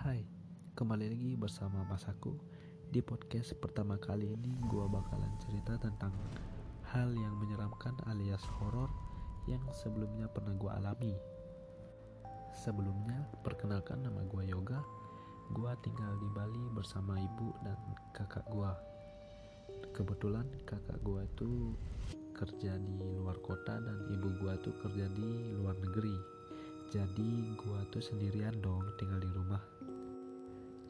Hai, kembali lagi bersama Mas aku. Di podcast pertama kali ini gue bakalan cerita tentang hal yang menyeramkan alias horor yang sebelumnya pernah gue alami. Sebelumnya, perkenalkan nama gue Yoga. Gue tinggal di Bali bersama ibu dan kakak gue Kebetulan kakak gue itu kerja di luar kota dan ibu gue tuh kerja di luar negeri. Jadi gua tuh sendirian dong tinggal di rumah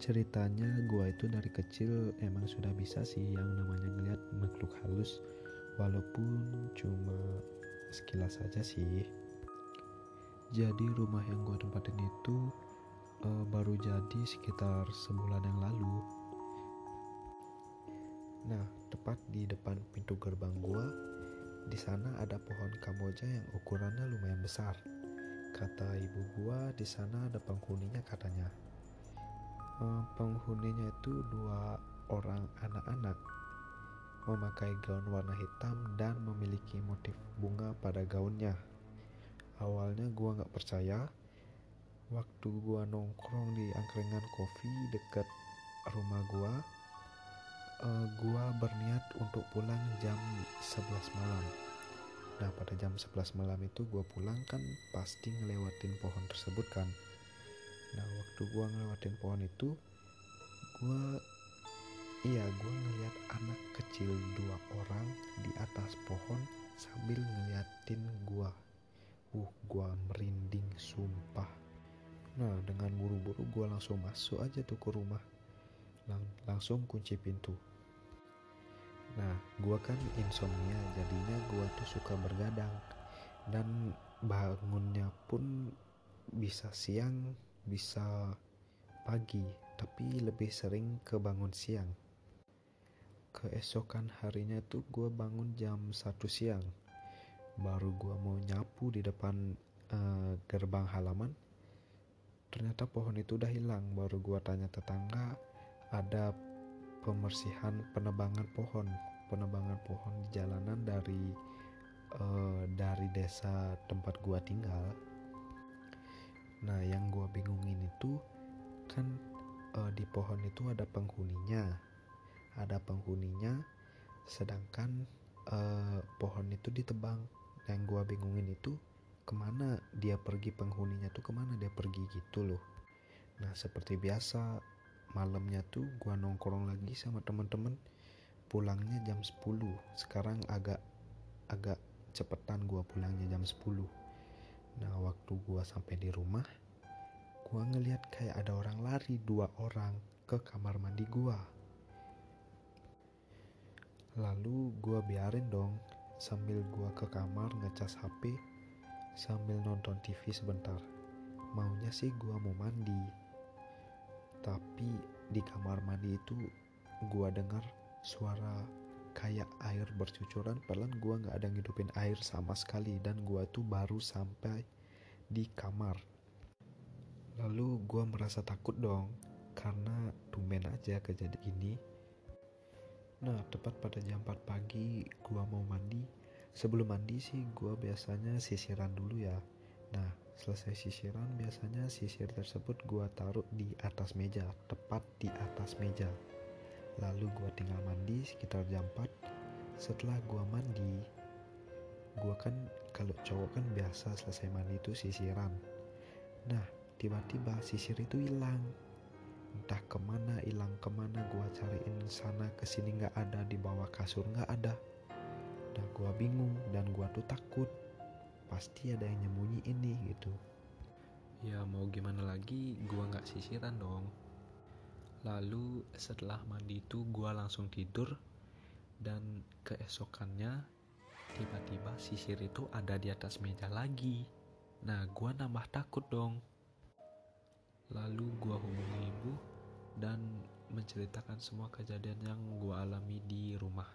ceritanya gua itu dari kecil emang sudah bisa sih yang namanya ngeliat makhluk halus. Walaupun cuma sekilas saja sih. Jadi rumah yang gua tempatin itu uh, baru jadi sekitar sebulan yang lalu. Nah tepat di depan pintu gerbang gua di sana ada pohon kamboja yang ukurannya lumayan besar. Kata ibu gua di sana ada penghuninya katanya. Uh, penghuninya itu dua orang anak-anak memakai gaun warna hitam dan memiliki motif bunga pada gaunnya. Awalnya gua nggak percaya. Waktu gua nongkrong di angkringan kopi dekat rumah gua, uh, gua berniat untuk pulang jam 11 malam. Nah pada jam 11 malam itu gue pulang kan pasti ngelewatin pohon tersebut kan Nah waktu gue ngelewatin pohon itu Gue Iya gue ngeliat anak kecil dua orang di atas pohon sambil ngeliatin gue Uh gue merinding sumpah. Nah dengan buru-buru gue langsung masuk aja tuh ke rumah. Lang Langsung kunci pintu. Nah, gua kan insomnia, jadinya gua tuh suka bergadang. Dan bangunnya pun bisa siang, bisa pagi, tapi lebih sering ke bangun siang. Keesokan harinya tuh gua bangun jam 1 siang. Baru gua mau nyapu di depan uh, gerbang halaman. Ternyata pohon itu udah hilang. Baru gua tanya tetangga, ada pembersihan penebangan pohon penebangan pohon di jalanan dari uh, dari desa tempat gua tinggal nah yang gua bingungin itu kan uh, di pohon itu ada penghuninya. Ada penghuninya sedangkan uh, pohon itu ditebang. Yang gua bingungin itu ke mana? Dia pergi penghuninya tuh ke mana? Dia pergi gitu loh. Nah seperti biasa malamnya tuh gua nongkrong lagi sama teman-teman pulangnya jam 10 sekarang agak agak cepetan gua pulangnya jam 10 nah waktu gua sampai di rumah gua ngeliat kayak ada orang lari dua orang ke kamar mandi gua. Lalu gua biarin dong sambil gua ke kamar ngecas HP sambil nonton TV sebentar. Maunya sih gua mau mandi. Tapi di kamar mandi itu gua dengar suara kayak air bercucuran padahal gua nggak ada ngidupin air sama sekali dan gua tuh baru sampai di kamar. Lalu gua merasa takut dong karena tumben aja kejadian ini. Nah tepat pada jam 4 pagi gua mau mandi. Sebelum mandi sih gua biasanya sisiran dulu ya. Nah, selesai sisiran biasanya sisir tersebut gua taruh di atas meja, tepat di atas meja. Lalu gua tinggal mandi sekitar jam 4. Setelah gua mandi, gua kan kalau cowok kan biasa selesai mandi itu sisiran. Nah, tiba-tiba sisir itu hilang. Entah ke mana hilang ke mana gua cariin sana ke sini nggak ada di bawah kasur nggak ada. Nah, gua bingung dan gua tuh takut pasti ada yang nyembunyi ini gitu ya mau gimana lagi gua nggak sisiran dong lalu setelah mandi itu gua langsung tidur dan keesokannya tiba-tiba sisir itu ada di atas meja lagi. Nah gua nambah takut dong. Lalu gua hubungi ibu dan menceritakan semua kejadian yang gua alami di rumah.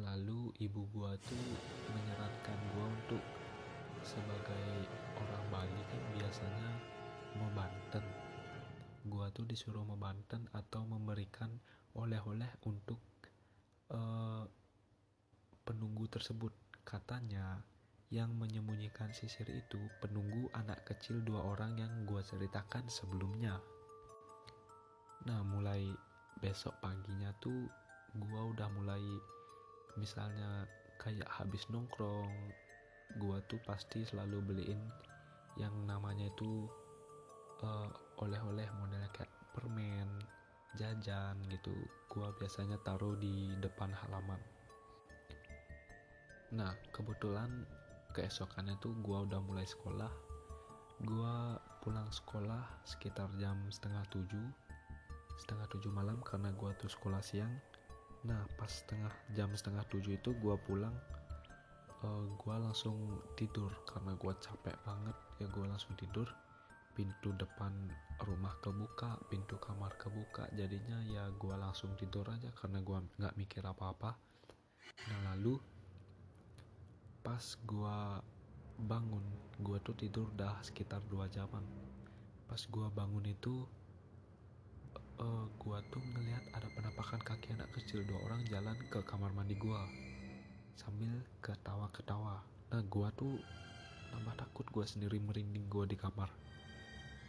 Lalu ibu gua tuh menyarankan gua untuk sebagai orang Bali kan biasanya mau Banten gua tuh disuruh mau Banten atau memberikan oleh-oleh untuk uh, penunggu tersebut katanya yang menyembunyikan sisir itu penunggu anak kecil dua orang yang gue ceritakan sebelumnya. Nah, mulai besok paginya tuh gue udah mulai misalnya kayak habis nongkrong, gue tuh pasti selalu beliin yang namanya itu uh, oleh-oleh modelnya kayak permen, jajan gitu. Gue biasanya taruh di depan halaman. Nah, kebetulan keesokannya tuh gua udah mulai sekolah gua pulang sekolah sekitar jam setengah tujuh setengah tujuh malam karena gua tuh sekolah siang nah pas setengah jam setengah tujuh itu gua pulang uh, gua langsung tidur karena gua capek banget ya gua langsung tidur pintu depan rumah kebuka pintu kamar kebuka. Jadinya ya gua langsung tidur aja karena gua nggak mikir apa-apa. Nah lalu pas gua bangun gua tuh tidur dah sekitar dua jaman. Pas gua bangun itu uh, gua tuh ngelihat ada penampakan kaki anak kecil. Dua orang jalan ke kamar mandi gua sambil ketawa-ketawa. Nah gua tuh tambah takut gua sendiri merinding gua di kamar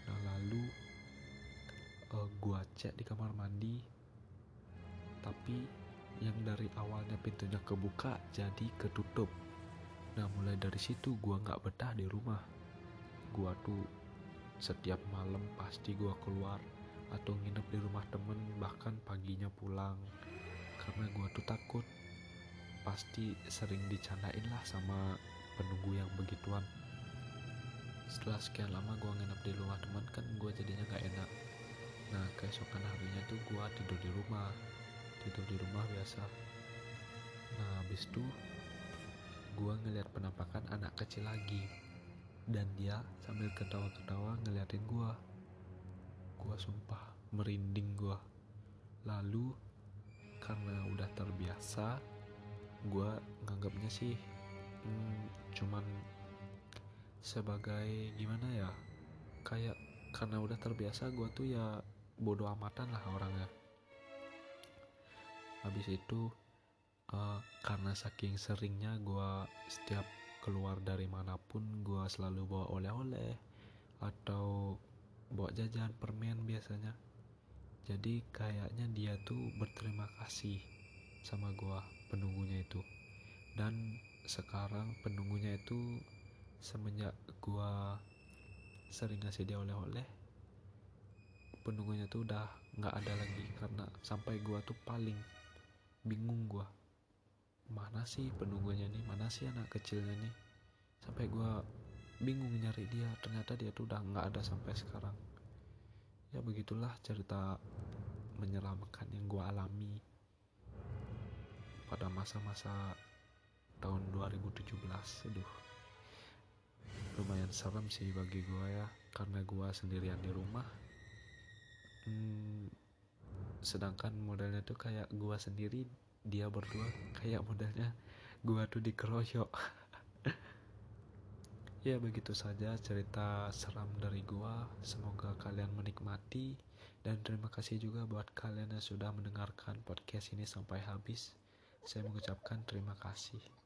nah lalu uh, gua cek di kamar mandi tapi yang dari awalnya pintunya kebuka jadi ketutup. Nah mulai dari situ gue nggak betah di rumah. Gue tuh setiap malam pasti gue keluar atau nginep di rumah temen bahkan paginya pulang. Karena gue tuh takut pasti sering dicandain lah sama penunggu yang begituan setelah sekian lama gue nginep di rumah teman kan gue jadinya gak enak. Nah keesokan harinya tuh gue tidur di rumah. Tidur di rumah biasa. Nah habis itu gue ngeliat penampakan anak kecil lagi. Dan dia sambil ketawa-ketawa ngeliatin gue gue sumpah merinding gue lalu karena udah terbiasa gue nganggapnya sih hmm, cuman sebagai gimana ya kayak karena udah terbiasa gue tuh ya bodoh amatan lah orangnya. Habis itu uh, karena saking seringnya gue setiap keluar dari mana pun gue selalu bawa oleh-oleh atau bawa jajan permen biasanya. Jadi kayaknya dia tuh berterima kasih sama gue penunggunya itu. Dan sekarang penunggunya itu semenjak gue sering ngasih dia oleh-oleh penunggunya tuh udah nggak ada lagi karena sampai gue tuh paling bingung gue mana sih penunggunya nih? Mana sih anak kecilnya nih? Sampai gue bingung nyari dia ternyata dia tuh udah nggak ada sampai sekarang. Ya begitulah cerita menyeramkan yang gue alami pada masa-masa tahun 2017 aduh lumayan serem sih bagi gue ya karena gue sendirian di rumah. Hmm, sedangkan modelnya tuh kayak gue sendiri dia berdua kayak modelnya gua tuh dikeroyok. Ya begitu saja cerita seram dari gua. Semoga kalian menikmati dan terima kasih juga buat kalian yang sudah mendengarkan podcast ini sampai habis. Saya mengucapkan terima kasih